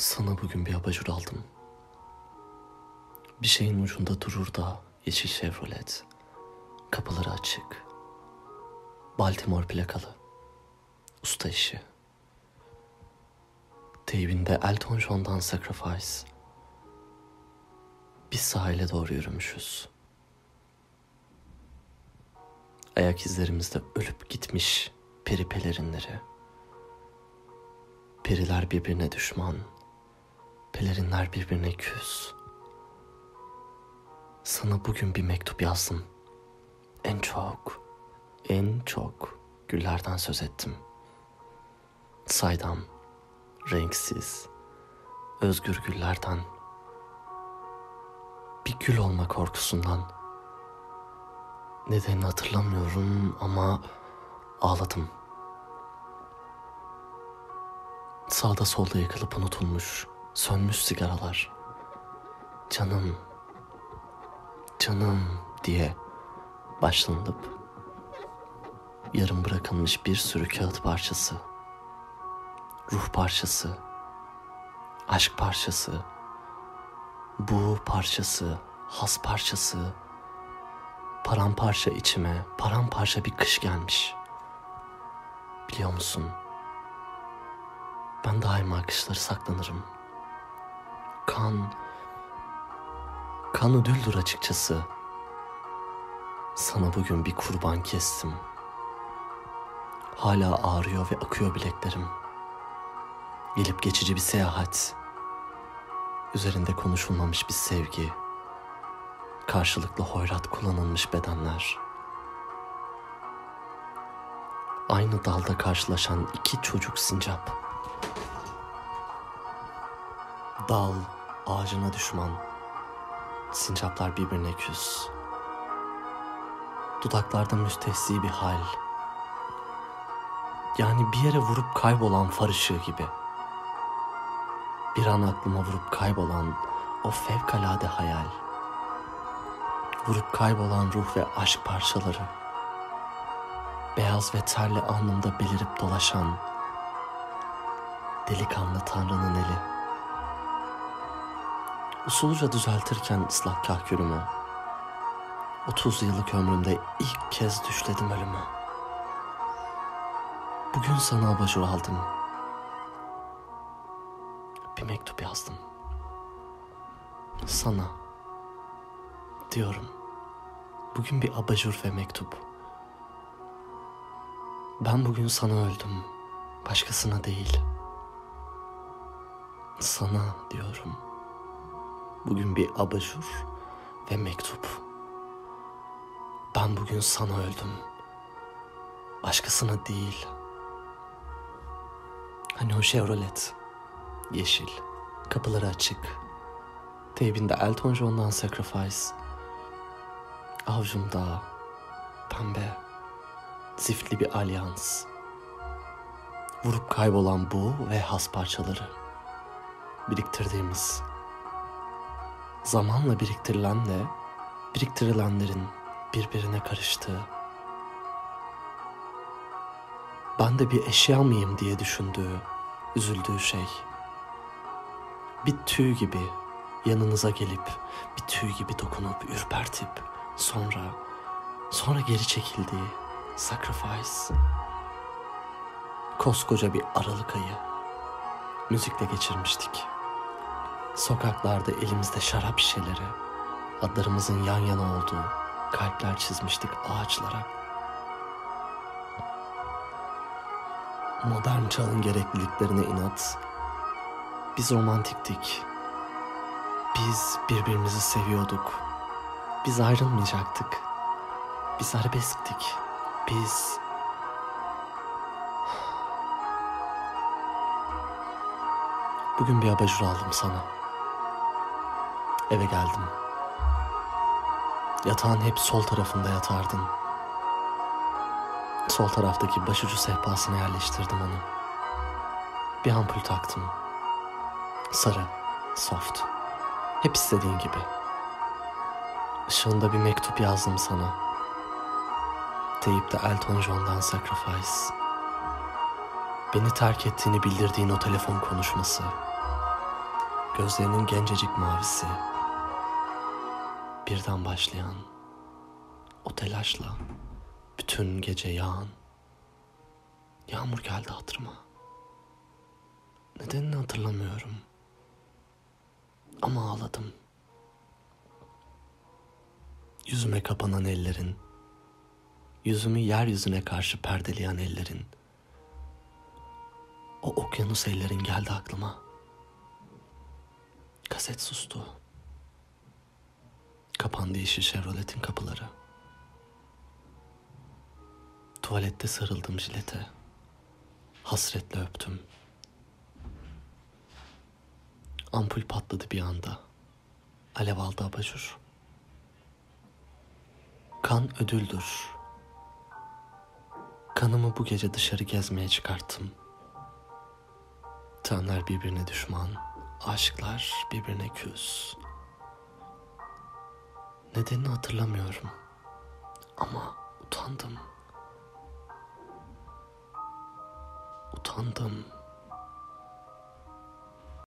Sana bugün bir abajur aldım. Bir şeyin ucunda durur da yeşil Chevrolet. Kapıları açık. Baltimore plakalı. Usta işi. Teybinde Elton John'dan Sacrifice. Biz sahile doğru yürümüşüz. Ayak izlerimizde ölüp gitmiş peri pelerinleri. Periler birbirine düşman. Pelerinler birbirine küs. Sana bugün bir mektup yazdım. En çok, en çok güllerden söz ettim. Saydam, renksiz, özgür güllerden. Bir gül olma korkusundan. Nedenini hatırlamıyorum ama ağladım. Sağda solda yakılıp unutulmuş, sönmüş sigaralar. Canım, canım diye başlanıp yarım bırakılmış bir sürü kağıt parçası, ruh parçası, aşk parçası, bu parçası, has parçası, paramparça içime, paramparça bir kış gelmiş. Biliyor musun? Ben daima kışları saklanırım. Kan, kan ödüldür açıkçası. Sana bugün bir kurban kestim. Hala ağrıyor ve akıyor bileklerim. Gelip geçici bir seyahat. Üzerinde konuşulmamış bir sevgi. Karşılıklı hoyrat kullanılmış bedenler. Aynı dalda karşılaşan iki çocuk sincap. Dal ağacına düşman. Sincaplar birbirine küs. Dudaklarda müstehsi bir hal. Yani bir yere vurup kaybolan far ışığı gibi. Bir an aklıma vurup kaybolan o fevkalade hayal. Vurup kaybolan ruh ve aşk parçaları. Beyaz ve terli alnımda belirip dolaşan delikanlı Tanrı'nın eli. Usulca düzeltirken ıslak kahkülümü. 30 yıllık ömrümde ilk kez düşledim ölümü. Bugün sana abajur aldım. Bir mektup yazdım. Sana. Diyorum. Bugün bir abajur ve mektup. Ben bugün sana öldüm. Başkasına değil. Sana diyorum. Bugün bir abajur ve mektup. Ben bugün sana öldüm. Başkasına değil. Hani o Chevrolet. Yeşil. Kapıları açık. Teybinde Elton John'dan Sacrifice. Avcumda pembe. Ziftli bir alyans. Vurup kaybolan bu ve has parçaları. Biriktirdiğimiz zamanla biriktirilenle biriktirilenlerin birbirine karıştığı. Ben de bir eşya mıyım diye düşündüğü, üzüldüğü şey. Bir tüy gibi yanınıza gelip bir tüy gibi dokunup ürpertip sonra sonra geri çekildiği sacrifice. Koskoca bir Aralık ayı müzikle geçirmiştik. Sokaklarda elimizde şarap şişeleri, adlarımızın yan yana olduğu kalpler çizmiştik ağaçlara. Modern çağın gerekliliklerine inat. Biz romantiktik. Biz birbirimizi seviyorduk. Biz ayrılmayacaktık. Biz arabesktik. Biz Bugün bir abajur aldım sana. Eve geldim. Yatağın hep sol tarafında yatardın. Sol taraftaki başucu sehpasına yerleştirdim onu. Bir ampul taktım. Sarı, soft. Hep istediğin gibi. Işığında bir mektup yazdım sana. Teyipte Elton John'dan Sacrifice. Beni terk ettiğini bildirdiğin o telefon konuşması. Gözlerinin gencecik mavisi. Birden başlayan o telaşla bütün gece yağan yağmur geldi hatırıma. Nedenini hatırlamıyorum. Ama ağladım. Yüzüme kapanan ellerin, yüzümü yeryüzüne karşı perdeleyen ellerin, o okyanus ellerin geldi aklıma. Kaset sustu. Kapandı işi Chevrolet'in kapıları. Tuvalette sarıldım jilete. Hasretle öptüm. Ampul patladı bir anda. Alev aldı abajur. Kan ödüldür. Kanımı bu gece dışarı gezmeye çıkarttım. Tenler birbirine düşman, aşklar birbirine küs. Nedenini hatırlamıyorum. Ama utandım. Utandım.